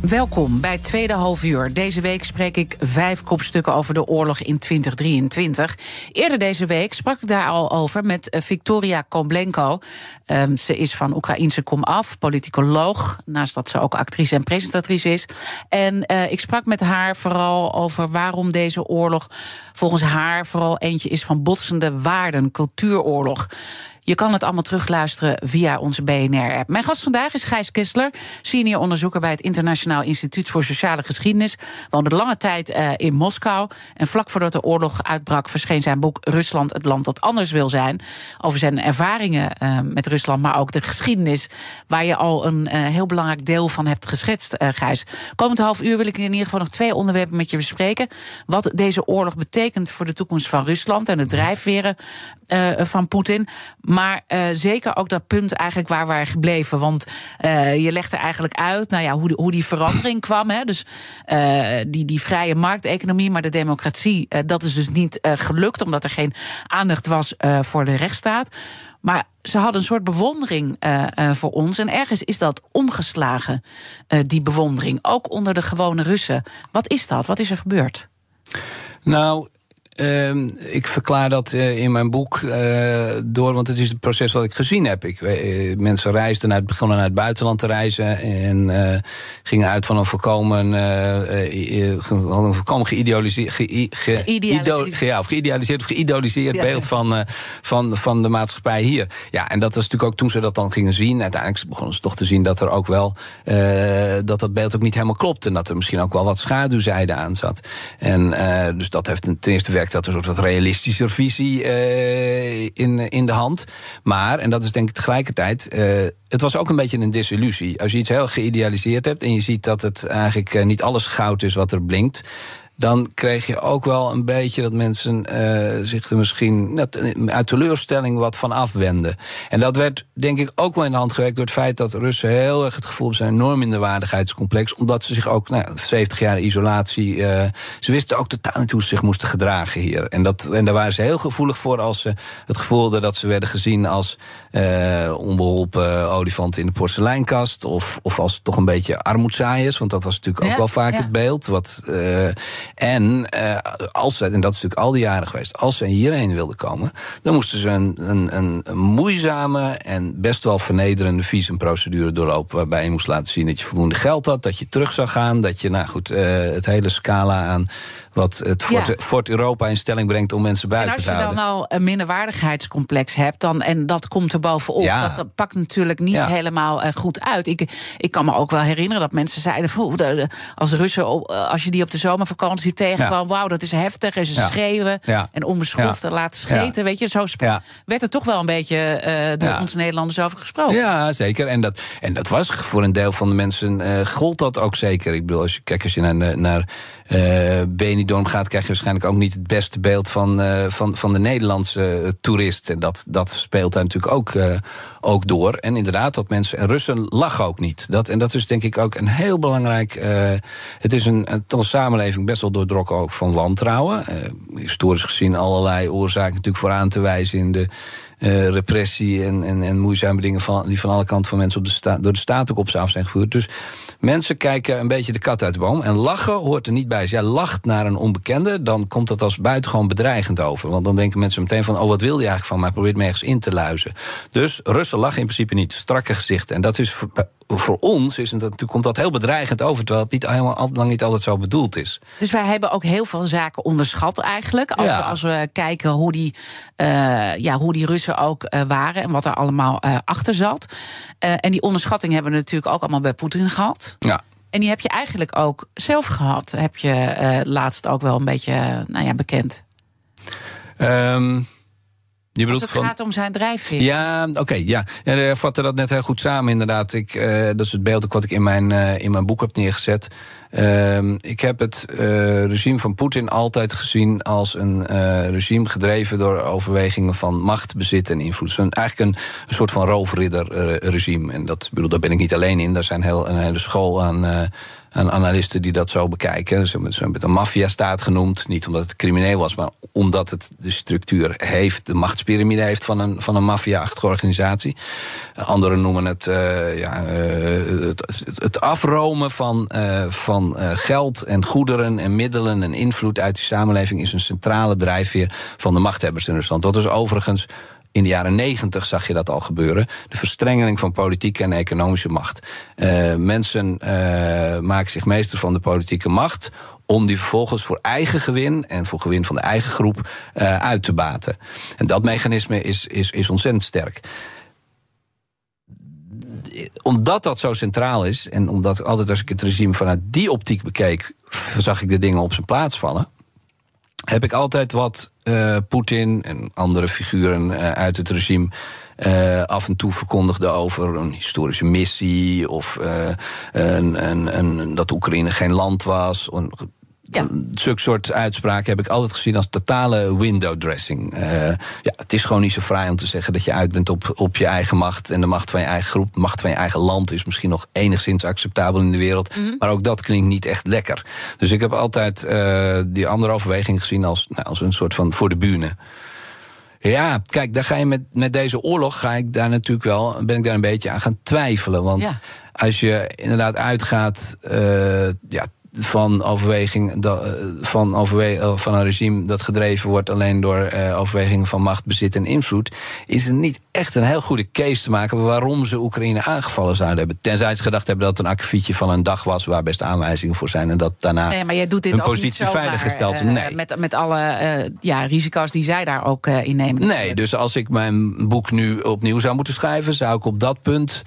Welkom bij tweede halfuur. Deze week spreek ik vijf kopstukken over de oorlog in 2023. Eerder deze week sprak ik daar al over met eh, Victoria Koblenko. Um, ze is van Oekraïense komaf, politicoloog. Naast dat ze ook actrice en presentatrice is. En uh, ik sprak met haar vooral over waarom deze oorlog volgens haar vooral eentje is van botsende waarden, cultuuroorlog. Je kan het allemaal terugluisteren via onze BNR-app. Mijn gast vandaag is Gijs Kessler, senior onderzoeker bij het Internationaal Instituut voor Sociale Geschiedenis. Woonde lange tijd uh, in Moskou. En vlak voordat de oorlog uitbrak, verscheen zijn boek Rusland, het land dat anders wil zijn. Over zijn ervaringen uh, met Rusland, maar ook de geschiedenis, waar je al een uh, heel belangrijk deel van hebt geschetst, Gijs. Komend half uur wil ik in ieder geval nog twee onderwerpen met je bespreken. Wat deze oorlog betekent voor de toekomst van Rusland en de drijfveren van Poetin. Maar uh, zeker ook dat punt eigenlijk waar we gebleven. Want uh, je legde eigenlijk uit nou ja, hoe, hoe die verandering kwam. Hè. Dus uh, die, die vrije markteconomie, maar de democratie, dat is dus niet gelukt, omdat er geen aandacht was voor de rechtsstaat. Maar ze hadden een soort bewondering uh, uh, voor ons. En ergens is dat omgeslagen, uh, die bewondering. Ook onder de gewone Russen. Wat is dat? Wat is er gebeurd? Nou, Uh, ik verklaar dat uh, in mijn boek uh, door, want het is het proces wat ik gezien heb. Ik, uh, mensen reisden uit, begonnen naar het buitenland te reizen en gingen uit van een volkomen, een volkomen geïdealiseerd, ge, ge, geïdealiseerd. ja, of geïdealiseerd of geïdoliseerd ja. beeld van, van, van de maatschappij hier. Ja, en dat was natuurlijk ook toen ze dat dan gingen zien. Uiteindelijk begonnen ze toch te zien dat er ook wel dat dat beeld ook niet helemaal klopt en dat er misschien ook wel wat schaduwzijde aan zat. En dus dat heeft ten eerste werkt Sterk had een soort wat realistischer visie uh, in, in de hand. Maar, en dat is denk ik tegelijkertijd. Uh, het was ook een beetje een desillusie. Als je iets heel geïdealiseerd hebt en je ziet dat het eigenlijk niet alles goud is wat er blinkt dan kreeg je ook wel een beetje dat mensen uh, zich er misschien net, uit teleurstelling wat van afwenden. En dat werd denk ik ook wel in de hand gewerkt door het feit dat Russen heel erg het gevoel hebben zijn enorm in de waardigheidscomplex, omdat ze zich ook nou, 70 jaar isolatie, uh, ze wisten ook totaal niet hoe ze zich moesten gedragen hier. En, dat, en daar waren ze heel gevoelig voor als ze het gevoel dat ze werden gezien als uh, onbeholpen olifanten in de porseleinkast, of, of als toch een beetje armoedzaaiers, want dat was natuurlijk ook wel vaak het beeld. Wat, en uh, als ze, en dat is natuurlijk al die jaren geweest, als ze hierheen wilden komen, dan moesten ze een, een, een moeizame en best wel vernederende visumprocedure doorlopen. Waarbij je moest laten zien dat je voldoende geld had, dat je terug zou gaan, dat je, nou goed, het hele scala aan wat het Fort, Fort, Europa in stelling brengt om mensen buiten te houden. En als je dan al een minderwaardigheidscomplex hebt, dan, en dat komt er bovenop, ja. dat pakt natuurlijk niet ja. helemaal uh, goed uit. Ik, ik kan me ook wel herinneren dat mensen zeiden, als Russen, als je die op de zomervakantie tegenkwam, wauw, dat is heftig, en ze schreeuwen en onbeschroefd laten scheten, weet je, zo werd er toch wel een beetje uh, door ons Nederlanders over gesproken. Ja, zeker. En dat, en dat was voor een deel van de mensen, uh, gold dat ook zeker. Ik bedoel, als je, kijk, als je naar, naar uh, Benidorm gaat, krijg je waarschijnlijk ook niet het beste beeld van, uh, van, van de Nederlandse uh, toerist. En dat, dat speelt daar natuurlijk ook, ook door. En inderdaad, dat mensen. En Russen lachen ook niet. Dat, en dat is denk ik ook een heel belangrijk. het is een, een, samenleving best wel doordrokken ook van wantrouwen. historisch gezien allerlei oorzaken natuurlijk voor aan te wijzen in de repressie en, en, en moeizame dingen van, die van alle kanten van mensen op de door de staat ook op ze af zijn gevoerd. Dus mensen kijken een beetje de kat uit de boom. En lachen hoort er niet bij. Als jij lacht naar een onbekende, dan komt dat als buitengewoon bedreigend over. Want dan denken mensen meteen van: oh, wat wil die eigenlijk van mij? Probeert me ergens in te luizen. Dus Russen lachen in principe niet. Strakke gezichten. En dat is voor ons is het, natuurlijk komt dat heel bedreigend over, terwijl het niet helemaal lang niet altijd zo bedoeld is. Dus wij hebben ook heel veel zaken onderschat eigenlijk. Als, ja. we, als we kijken hoe die, uh, ja, hoe die Russen ook uh, waren en wat er allemaal uh, achter zat. en die onderschatting hebben we natuurlijk ook allemaal bij Poetin gehad. Ja. En die heb je eigenlijk ook zelf gehad. Heb je laatst ook wel een beetje nou ja, bekend. Um je bedoelt Als het van... gaat om zijn drijfveer. Ja, oké. Okay, ja. ja, ik vatte dat net heel goed samen, inderdaad. Ik, uh, dat is het beeld ook wat ik in mijn, uh, in mijn boek heb neergezet. Uh, ik heb het regime van Poetin altijd gezien als een regime gedreven door overwegingen van macht, bezit en invloed. Dus eigenlijk een, een soort van roofridder-regime. En dat, bedoel, daar ben ik niet alleen in. Daar zijn heel, een hele school aan aan analisten die dat zo bekijken. Ze hebben het een maffiastaat genoemd. Niet omdat het crimineel was, maar omdat het de structuur heeft, de machtspyramide heeft van een, van een maffia-achtige organisatie. Anderen noemen het, uh, ja, uh, het, het, afromen van, uh, van geld en goederen en middelen en invloed uit die samenleving is een centrale drijfveer van de machthebbers in Rusland. Dat is overigens in de jaren negentig zag je dat al gebeuren. De verstrengeling van politieke en economische macht. Uh, mensen uh, maken zich meester van de politieke macht om die vervolgens voor eigen gewin en voor gewin van de eigen groep uh, uit te baten. En dat mechanisme is, is, is ontzettend sterk omdat dat zo centraal is, en omdat altijd als ik het regime vanuit die optiek bekeek, zag ik de dingen op zijn plaats vallen heb ik altijd wat uh, Poetin en andere figuren uh, uit het regime uh, af en toe verkondigde over een historische missie of een, een, dat Oekraïne geen land was. Ja. Zulke soort uitspraken heb ik altijd gezien als totale window dressing. Uh, ja, het is gewoon niet zo fraai om te zeggen dat je uit bent op, op je eigen macht en de macht van je eigen groep. De macht van je eigen land is misschien nog enigszins acceptabel in de wereld. Mm -hmm. Maar ook dat klinkt niet echt lekker. Dus ik heb altijd uh, die andere overweging gezien als, nou, als een soort van voor de bühne. Ja, kijk, daar ga je met, met deze oorlog ga ik daar natuurlijk wel, ben ik daar een beetje aan gaan twijfelen. Want ja. als je inderdaad uitgaat, uh, ja, van overweging eh, van, overwe eh, van een regime dat gedreven wordt alleen door uh, overwegingen van macht, bezit en invloed, is er niet echt een heel goede case te maken waarom ze Oekraïne aangevallen zouden hebben. Tenzij ze gedacht hebben dat het een akkefietje van een dag was waar best aanwijzingen voor zijn en dat daarna nee, maar jij doet dit hun positie veilig gesteld uh, nee. Met, met alle uh, ja, risico's die zij daar ook uh, in nemen. Nee, dus als ik mijn boek nu opnieuw zou moeten schrijven, zou ik op dat punt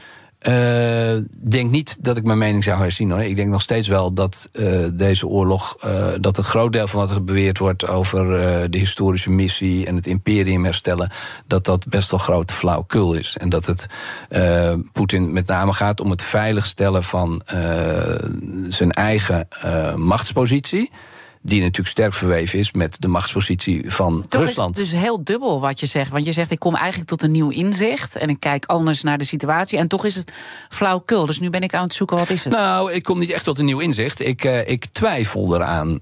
uh, denk niet dat ik mijn mening zou herzien hoor. Ik denk nog steeds wel dat uh, deze oorlog, uh, dat een groot deel van wat er beweerd wordt over de historische missie en het imperium herstellen, dat dat best wel grote flauwkul is. En dat het Poetin met name gaat om het veiligstellen van zijn eigen machtspositie die natuurlijk sterk verweven is met de machtspositie van Toch Rusland. Het is dus heel dubbel wat je zegt. Want je zegt, ik kom eigenlijk tot een nieuw inzicht en ik kijk anders naar de situatie. En toch is het flauwkul. Dus nu ben ik aan het zoeken, wat is het? Nou, ik kom niet echt tot een nieuw inzicht. Ik, uh, ik twijfel eraan. Uh,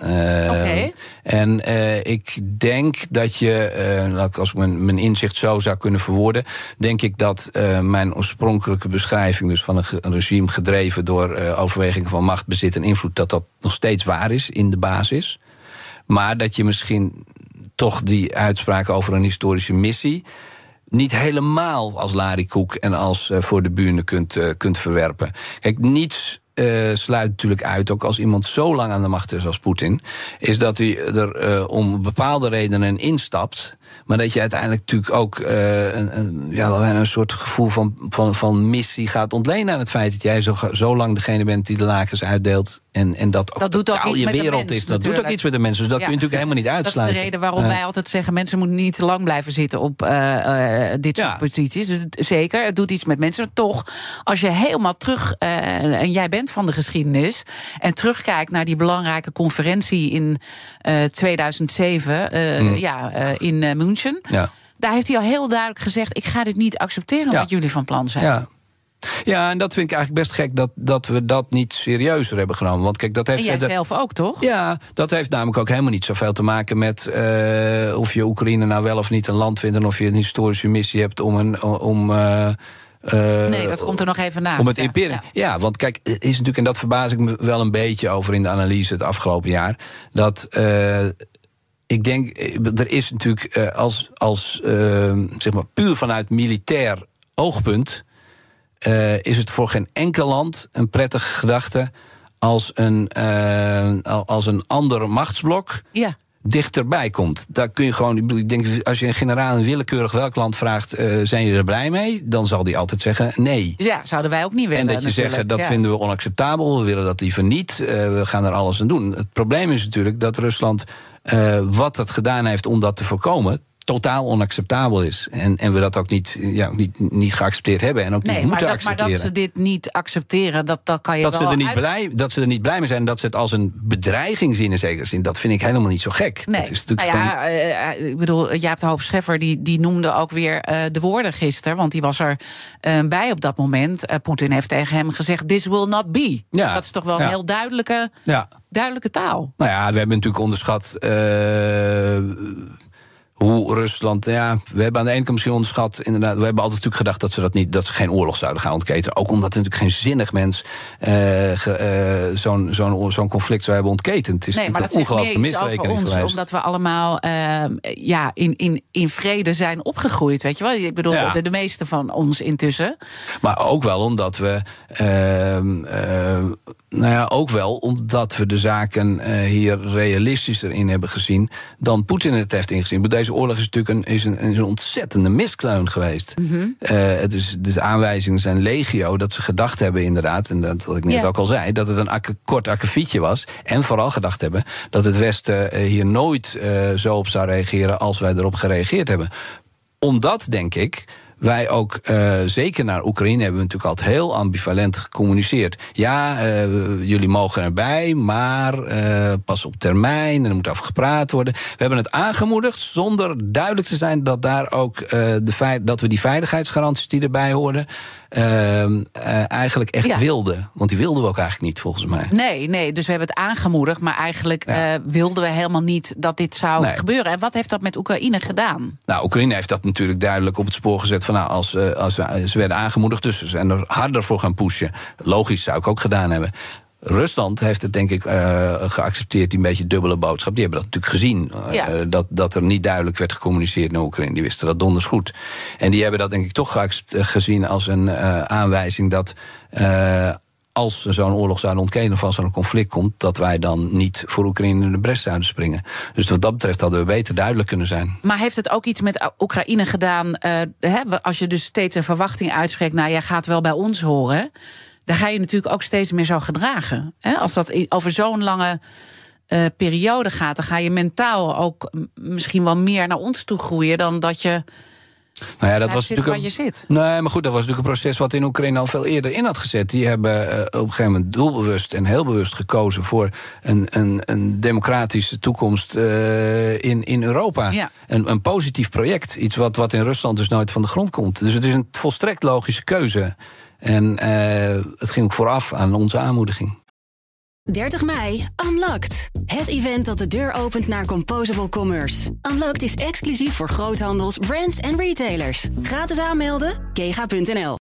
okay. En uh, ik denk dat je, als ik mijn, mijn, inzicht zo zou kunnen verwoorden, denk ik dat mijn oorspronkelijke beschrijving, dus van een, regime gedreven door overwegingen van macht, bezit en invloed, dat dat nog steeds waar is in de basis. Maar dat je misschien toch die uitspraak over een historische missie niet helemaal als Larry Koek en als voor de buren kunt, kunt verwerpen. Kijk, niets uh, sluit natuurlijk uit, ook als iemand zo lang aan de macht is als Poetin, is dat hij er om bepaalde redenen instapt. Maar dat je uiteindelijk natuurlijk ook uh, een, een, ja, een soort gevoel van, van, van missie gaat ontlenen aan het feit dat jij zo, zo lang degene bent die de lakens uitdeelt. En, en dat, dat doet ook je wereld mens, is. Dat natuurlijk. doet ook iets met de mensen. Dus dat ja. kun je natuurlijk helemaal niet uitsluiten. Dat is de reden waarom uh, wij altijd zeggen: mensen moeten niet te lang blijven zitten op uh, dit soort ja. posities. Dus zeker, het doet iets met mensen. Toch, als je helemaal terug, en jij bent van de geschiedenis, en terugkijkt naar die belangrijke conferentie in 2007 mm. ja, in München. Ja. Daar heeft hij al heel duidelijk gezegd: ik ga dit niet accepteren wat jullie van plan zijn. Ja. Ja, en dat vind ik eigenlijk best gek dat, dat we dat niet serieuzer hebben genomen. Want kijk, dat heeft en jij verder... zelf ook, toch? Ja, dat heeft namelijk ook helemaal niet zoveel te maken met uh, of je Oekraïne nou wel of niet een land vindt en of je een historische missie hebt om een. Om, uh, uh, nee, dat komt er nog even na. Om het imperium. Ja. ja, want kijk, is natuurlijk, en dat verbaas ik me wel een beetje over in de analyse het afgelopen jaar. Dat ik denk, er is natuurlijk als, als zeg maar puur vanuit militair oogpunt. Uh, is het voor geen enkel land een prettige gedachte als een, als een ander machtsblok. Ja dichterbij komt. Daar kun je gewoon, ik denk, als je een generaal in willekeurig welk land vraagt, uh, zijn je er blij mee? Dan zal die altijd zeggen nee. Dus ja, zouden wij ook niet willen. En dat je zegt, dat ja. vinden we onacceptabel, we willen dat liever niet, uh, we gaan er alles aan doen. Het probleem is natuurlijk dat Rusland, uh, wat het gedaan heeft om dat te voorkomen, totaal onacceptabel is. En, en we dat ook niet, ja, niet, niet geaccepteerd hebben en ook nee, niet moeten dat, accepteren. Maar dat ze dit niet accepteren, dat, dat kan je dat wel ze, er niet uit... blij, dat ze er niet blij mee zijn en dat ze het als een bedreiging zien in zekere zin, dat vind ik helemaal niet zo gek. Nee, dat is nou ja, uh, ik bedoel, Jaap de Hoop Scheffer die, die noemde ook weer uh, de woorden gisteren, want die was er uh, bij op dat moment. Poetin heeft tegen hem gezegd: This will not be. Ja, dat is toch wel ja. een heel duidelijke, ja. duidelijke taal. Nou ja, we hebben natuurlijk onderschat hoe Rusland, ja, we hebben aan de ene kant misschien onderschat, inderdaad, we hebben altijd natuurlijk gedacht dat ze dat niet, dat ze geen oorlog zouden gaan ontketenen. Ook omdat er natuurlijk geen zinnig mens uh, uh, zo'n zo'n zo'n conflict zou hebben ontketend. Het is nee, maar een dat ongelooflijke misrekening ons, geweest. Omdat we allemaal uh, ja, in, in, in vrede zijn opgegroeid, weet je wel? Ik bedoel, ja. de, de meeste van ons intussen. Maar ook wel omdat we. Uh, nou ja, ook wel omdat we de zaken hier realistischer in hebben gezien dan Poetin het heeft ingezien. Deze oorlog is natuurlijk een, is een, is een ontzettende miskleun geweest. Mm -hmm. uh, het is, de aanwijzingen zijn legio dat ze gedacht hebben, inderdaad, en dat wat ik net ook al zei, dat het een akke, kort akkefietje was. En vooral gedacht hebben dat het Westen uh, hier nooit uh, zo op zou reageren als wij erop gereageerd hebben. Omdat, denk ik, wij ook, uh, zeker naar Oekraïne, hebben we natuurlijk altijd heel ambivalent gecommuniceerd. Ja, uh, jullie mogen erbij, maar uh, pas op termijn en er moet over gepraat worden. We hebben het aangemoedigd zonder duidelijk te zijn dat, daar ook, de dat we die veiligheidsgaranties die erbij horen. Eigenlijk echt Ja. wilden. Want die wilden we ook eigenlijk niet, volgens mij. Nee, nee, dus we hebben het aangemoedigd, maar eigenlijk Ja. eh, wilden we helemaal niet dat dit zou Nee. gebeuren. En wat heeft dat met Oekraïne gedaan? Nou, Oekraïne heeft dat natuurlijk duidelijk op het spoor gezet. Van, nou, als, eh, als we- ze werden aangemoedigd, dus ze zijn er harder voor gaan pushen. Logisch, zou ik ook gedaan hebben. Rusland heeft het denk ik eh, geaccepteerd, die een beetje dubbele boodschap. Die hebben dat natuurlijk gezien. eh, Ja. dat, dat er niet duidelijk werd gecommuniceerd naar Oekraïne. Die wisten dat donders goed. En die hebben dat denk ik toch eh, gezien als een aanwijzing dat. als ze zo'n oorlog zouden ontkenen of als er een conflict komt, dat wij dan niet voor Oekraïne in de bres zouden springen. Dus wat dat betreft hadden we beter duidelijk kunnen zijn. Maar heeft het ook iets met Oekraïne gedaan? Uh, als je dus steeds een verwachting uitspreekt, nou jij gaat wel bij ons horen. Dan ga je natuurlijk ook steeds meer zo gedragen. Hè? Als dat over zo'n lange uh, periode gaat, dan ga je mentaal ook misschien wel meer naar ons toe groeien dan dat je. Nou ja, dat was natuurlijk. Een, je zit. Nee, maar goed, dat was natuurlijk een proces wat in Oekraïne al veel eerder in had gezet. Die hebben uh, op een gegeven moment doelbewust en heel bewust gekozen voor een, een, een democratische toekomst uh, in, in Europa. Ja. Een, een positief project. Iets wat, wat in Rusland dus nooit van de grond komt. Dus het is een volstrekt logische keuze. En uh, het ging ook vooraf aan onze aanmoediging. 30 mei, Unlocked. Het event dat de deur opent naar Composable Commerce. Unlocked is exclusief voor groothandels, brands en retailers. Gratis aanmelden, kega.nl.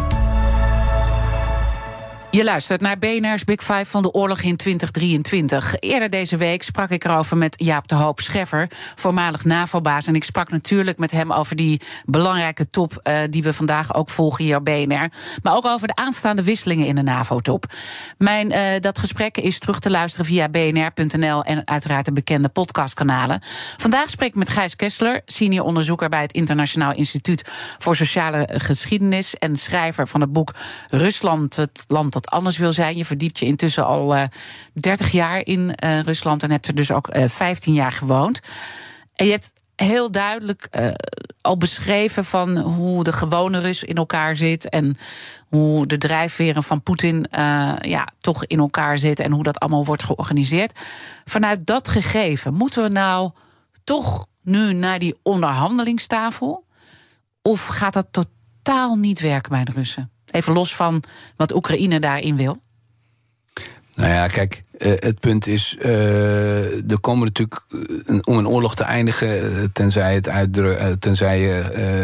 Je luistert naar BNR's Big Five van de oorlog in 2023. Eerder deze week sprak ik erover met Jaap de Hoop Scheffer, voormalig NAVO-baas. En ik sprak natuurlijk met hem over die belangrijke top uh, die we vandaag ook volgen hier op BNR. Maar ook over de aanstaande wisselingen in de NAVO-top. Mijn, uh, dat gesprek is terug te luisteren via bnr.nl en uiteraard de bekende podcastkanalen. Vandaag spreek ik met Gijs Kessler, senior onderzoeker bij het Internationaal Instituut voor Sociale Geschiedenis en schrijver van het boek Rusland, het land dat anders wil zijn. Je verdiept je intussen al uh, eh, 30 jaar in uh, Rusland en hebt er dus ook uh, eh, 15 jaar gewoond. En je hebt heel duidelijk al beschreven van hoe de gewone Rus in elkaar zit en hoe de drijfveren van Poetin ja, toch in elkaar zitten en hoe dat allemaal wordt georganiseerd. Vanuit dat gegeven moeten we nou toch nu naar die onderhandelingstafel? Of gaat dat totaal niet werken bij de Russen? Even los van wat Oekraïne daarin wil? Nou ja, kijk, uh, het punt is, uh, er komen natuurlijk uh, om een oorlog te eindigen, tenzij, het uitdru tenzij je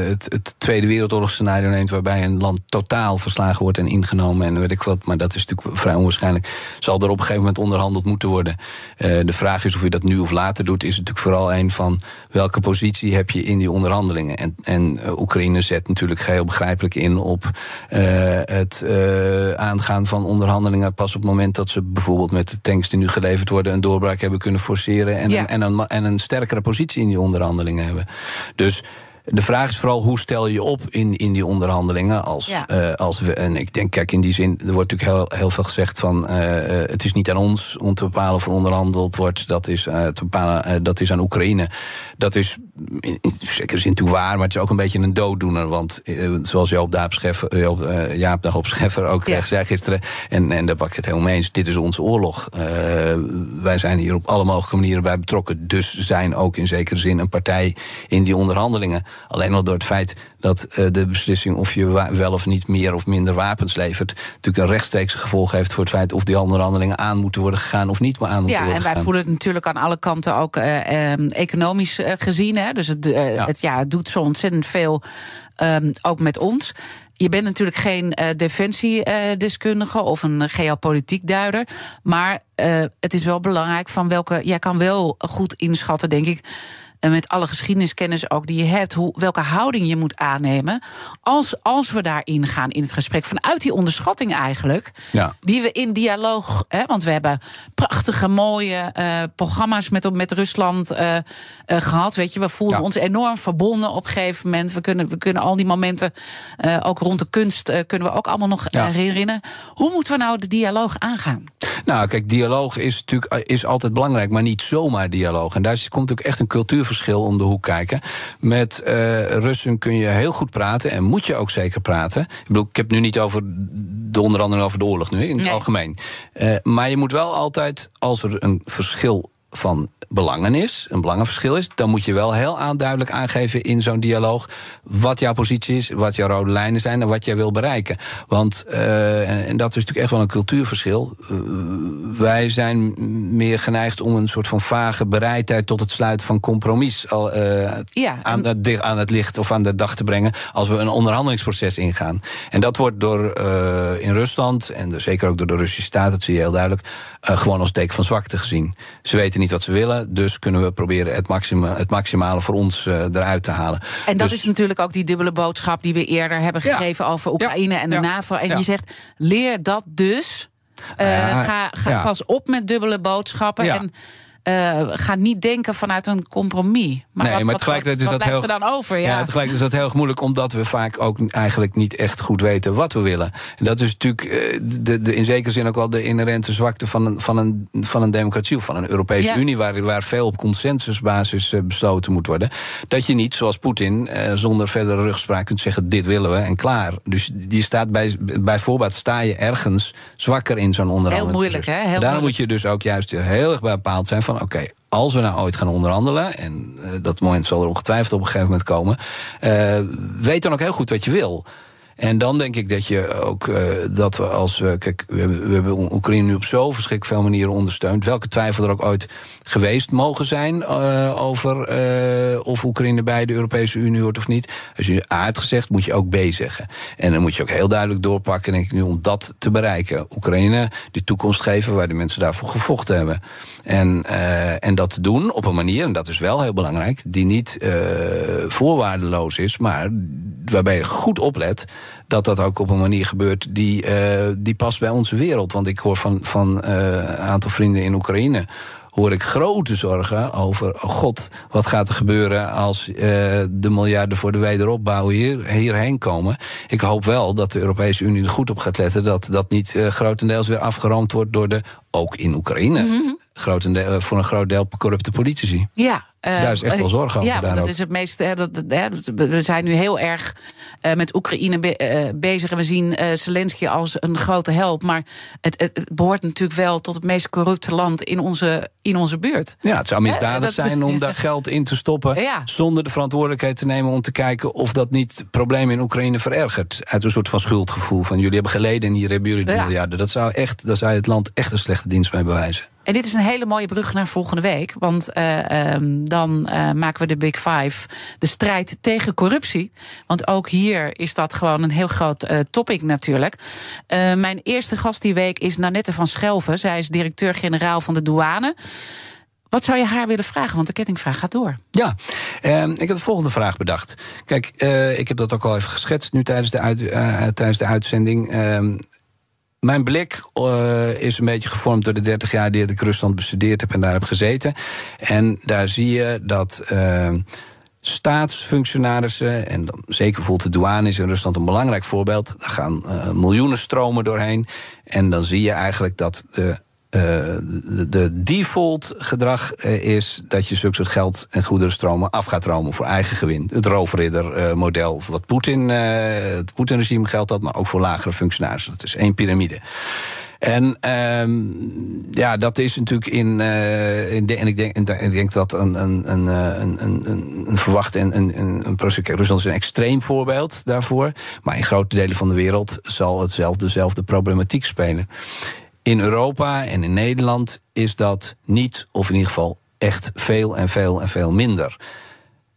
het, het, Tweede Wereldoorlogsscenario neemt, waarbij een land totaal verslagen wordt en ingenomen en weet ik wat, maar dat is natuurlijk vrij onwaarschijnlijk, zal er op een gegeven moment onderhandeld moeten worden. de vraag is of je dat nu of later doet, is natuurlijk vooral een van welke positie heb je in die onderhandelingen. En, en Oekraïne zet natuurlijk geheel begrijpelijk in op het aangaan van onderhandelingen pas op het moment dat ze bijvoorbeeld met tanks die nu geleverd worden een doorbraak hebben kunnen forceren. En, een, en, een, en een sterkere positie in die onderhandelingen hebben. Dus de vraag is vooral hoe stel je op in, in die onderhandelingen. Als, ja. uh, als we, en ik denk, kijk, in die zin, er wordt natuurlijk heel, heel veel gezegd van uh, het is niet aan ons om te bepalen of er onderhandeld wordt. Dat is, uh, te bepalen, dat is aan Oekraïne. Dat is in, in zekere zin toe waar, maar het is ook een beetje een dooddoener. Want zoals Joop, Daap Scheffer, Joop, Jaap Daap Scheffer ook ja. zei gisteren, en, en daar pak ik het helemaal mee eens, dit is onze oorlog. wij zijn hier op alle mogelijke manieren bij betrokken. Dus zijn ook in zekere zin een partij in die onderhandelingen. Alleen al door het feit dat uh, de beslissing of je wel of niet meer of minder wapens levert, natuurlijk een rechtstreekse gevolg heeft voor het feit of die onderhandelingen aan moeten worden gegaan of niet meer aan moeten ja, worden gegaan. Ja, en wij voelen het natuurlijk aan alle kanten ook uh, um, economisch uh, gezien. Hè? Dus het, ja. het, ja, het doet zo ontzettend veel, um, ook met ons. Je bent natuurlijk geen defensiedeskundige of een geopolitiek duider. Maar het is wel belangrijk van welke. Jij kan wel goed inschatten, denk ik en met alle geschiedeniskennis ook die je hebt, hoe, welke houding je moet aannemen. Als, als we daarin gaan in het gesprek. Vanuit die onderschatting eigenlijk. Ja. Die we in dialoog. Hè, want we hebben prachtige, mooie uh, programma's met, met Rusland uh, uh, gehad. Weet je, we voelden ja. ons enorm verbonden op een gegeven moment. We kunnen, we kunnen al die momenten, ook rond de kunst, kunnen we ook allemaal nog ja. herinneren. Hoe moeten we nou de dialoog aangaan? Nou, kijk, dialoog is natuurlijk is altijd belangrijk, maar niet zomaar dialoog. En daar komt ook echt een cultuurverschil om de hoek kijken. Met uh, Russen kun je heel goed praten en moet je ook zeker praten. Ik bedoel, ik heb nu niet over de onderhandeling over de oorlog nu, in het nee. algemeen. Uh, maar je moet wel altijd, als er een verschil van belangen is, een belangenverschil is, dan moet je wel heel aanduidelijk aangeven in zo'n dialoog wat jouw positie is, wat jouw rode lijnen zijn en wat jij wil bereiken. Want, uh, en, en, dat is natuurlijk echt wel een cultuurverschil. Uh, wij zijn meer geneigd om een soort van vage bereidheid tot het sluiten van compromis al, uh, ja, aan, het, aan het licht of aan de dag te brengen als we een onderhandelingsproces ingaan. En dat wordt door in Rusland en zeker ook door de Russische staat, dat zie je heel duidelijk, gewoon als teken van zwakte gezien. Ze weten niet wat ze willen, dus kunnen we proberen het, maxima, het maximale voor ons uh, eruit te halen. En dat dus, is natuurlijk ook die dubbele boodschap die we eerder hebben gegeven ja, over Oekraïne ja, en de ja, NAVO. En je zegt, leer dat dus. Uh, ga ga pas op met dubbele boodschappen. En uh, ga niet denken vanuit een compromis. Maar nee, wat, maar tegelijkertijd is dat heel. Er dan over, ja. ja, tegelijkertijd is dat heel moeilijk, omdat we vaak ook eigenlijk niet echt goed weten wat we willen. En dat is natuurlijk de, de, in zekere zin ook wel de inherente zwakte van een, van een, van een democratie of van een Europese ja. Unie, waar, waar veel op consensusbasis besloten moet worden. Dat je niet, zoals Poetin, uh, zonder verdere rugspraak kunt zeggen: dit willen we en klaar. Dus die staat bij, bij voorbaat sta je ergens zwakker in zo'n onderhandeling. Heel moeilijk, hè? Heel Daarom moeilijk. moet je dus ook juist heel erg bepaald zijn van oké, als we nou ooit gaan onderhandelen, en uh, dat moment zal er ongetwijfeld op een gegeven moment komen, uh, weet dan ook heel goed wat je wil. En dan denk ik dat je ook uh, dat we als we. Kijk, we hebben, we Oekraïne nu op zo verschrikkelijk veel manieren ondersteund. Welke twijfel er ook ooit geweest mogen zijn uh, over uh, of Oekraïne bij de Europese Unie hoort of niet. Als je A hebt gezegd, moet je ook B zeggen. En dan moet je ook heel duidelijk doorpakken, denk ik nu, om dat te bereiken. Oekraïne de toekomst geven waar de mensen daarvoor gevochten hebben. En, en dat te doen op een manier, en dat is wel heel belangrijk, die niet voorwaardeloos is, maar waarbij je goed oplet dat dat ook op een manier gebeurt die, uh, die past bij onze wereld. Want ik hoor van, van uh, een aantal vrienden in Oekraïne hoor ik grote zorgen over... Oh god, wat gaat er gebeuren als uh, de miljarden voor de wederopbouw hier, hierheen komen? Ik hoop wel dat de Europese Unie er goed op gaat letten... dat dat niet uh, grotendeels weer afgeroomd wordt door de, ook in Oekraïne... -hmm. Grotendeel, voor een groot deel corrupte politici. Ja, uh, daar is echt wel zorg over. Ja, dat ook. is het meest. Hè, dat, hè, we zijn nu heel erg uh, met Oekraïne be, uh, bezig. En we zien Zelensky als een grote help. Maar het, het, het, behoort natuurlijk wel tot het meest corrupte land in onze, in onze buurt. Ja, het zou misdadig dat, zijn om daar geld in te stoppen. Ja. Zonder de verantwoordelijkheid te nemen om te kijken of dat niet problemen in Oekraïne verergert. Uit een soort van schuldgevoel van jullie hebben geleden en hier hebben jullie de ja. miljarden. Dat zou echt, daar zou je het land echt een slechte dienst mee bewijzen. En dit is een hele mooie brug naar volgende week. Want uh, um, dan uh, maken we de Big Five. De strijd tegen corruptie. Want ook hier is dat gewoon een heel groot uh, topic natuurlijk. mijn eerste gast die week is Nanette van Schelven. Zij is directeur-generaal van de douane. Wat zou je haar willen vragen? Want de kettingvraag gaat door. Ja, uh, ik heb de volgende vraag bedacht. Kijk, uh, ik heb dat ook al even geschetst nu tijdens de, uitzending. Uh, mijn blik uh, is een beetje gevormd door de 30 jaar die ik Rusland bestudeerd heb en daar heb gezeten. En daar zie je dat. Uh, staatsfunctionarissen, en dan zeker bijvoorbeeld de douane in Rusland een belangrijk voorbeeld. Daar gaan uh, miljoenen stromen doorheen. En dan zie je eigenlijk dat de de, de, default gedrag uh, is dat je zulke soort geld en goederenstromen af gaat romen voor eigen gewin. Het roofridder uh, model wat Poetin, het Poetin-regime geldt dat, maar ook voor lagere functionarissen. Dat is één piramide. En um, ja, dat is natuurlijk in. In de, en, ik denk, en ik denk dat een, een, een, een, een, een verwachte en een, een, een. Rusland is een extreem voorbeeld daarvoor. Maar in grote delen van de wereld zal hetzelfde, dezelfde problematiek spelen. In Europa en in Nederland is dat niet, of in ieder geval echt veel en veel en veel minder.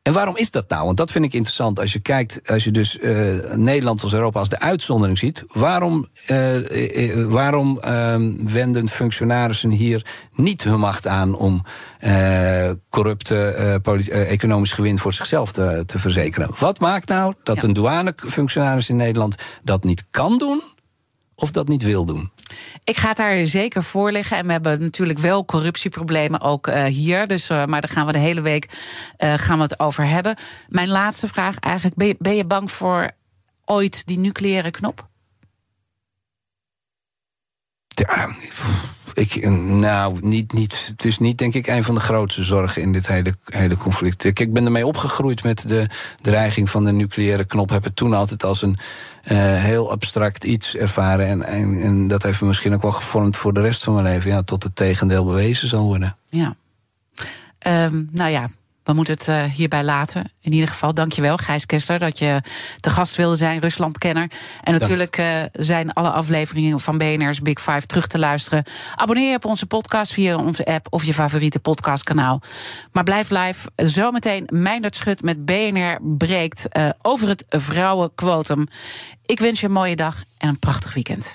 En waarom is dat nou? Want dat vind ik interessant. Als je kijkt, als je dus uh, Nederland als Europa als de uitzondering ziet, waarom, uh, uh, waarom wenden functionarissen hier niet hun macht aan om corrupte economisch gewin voor zichzelf te, te verzekeren? Wat maakt nou dat ja. een douanefunctionaris in Nederland dat niet kan doen of dat niet wil doen? Ik ga het daar zeker voor liggen. En we hebben natuurlijk wel corruptieproblemen ook uh, hier. Dus, uh, maar daar gaan we de hele week uh, gaan we het over hebben. Mijn laatste vraag eigenlijk. Ben je, ben je bang voor ooit die nucleaire knop? Ik, nou, niet, niet, het is niet, denk ik, een van de grootste zorgen in dit hele, hele conflict. Ik, ik ben ermee opgegroeid met de dreiging van de nucleaire knop. Heb het toen altijd als een uh, heel abstract iets ervaren. En, en, en, dat heeft me misschien ook wel gevormd voor de rest van mijn leven. Ja, tot het tegendeel bewezen zal worden. Ja. Ehm, nou ja, we moeten het uh, hierbij laten. In ieder geval, dankjewel Gijs Kester dat je te gast wilde zijn, Ruslandkenner. En natuurlijk uh, zijn alle afleveringen van BNR's Big Five terug te luisteren. Abonneer je op onze podcast via onze app of je favoriete podcastkanaal. Maar blijf live. Zometeen Meindert Schut met BNR breekt uh, over het vrouwenquotum. Ik wens je een mooie dag en een prachtig weekend.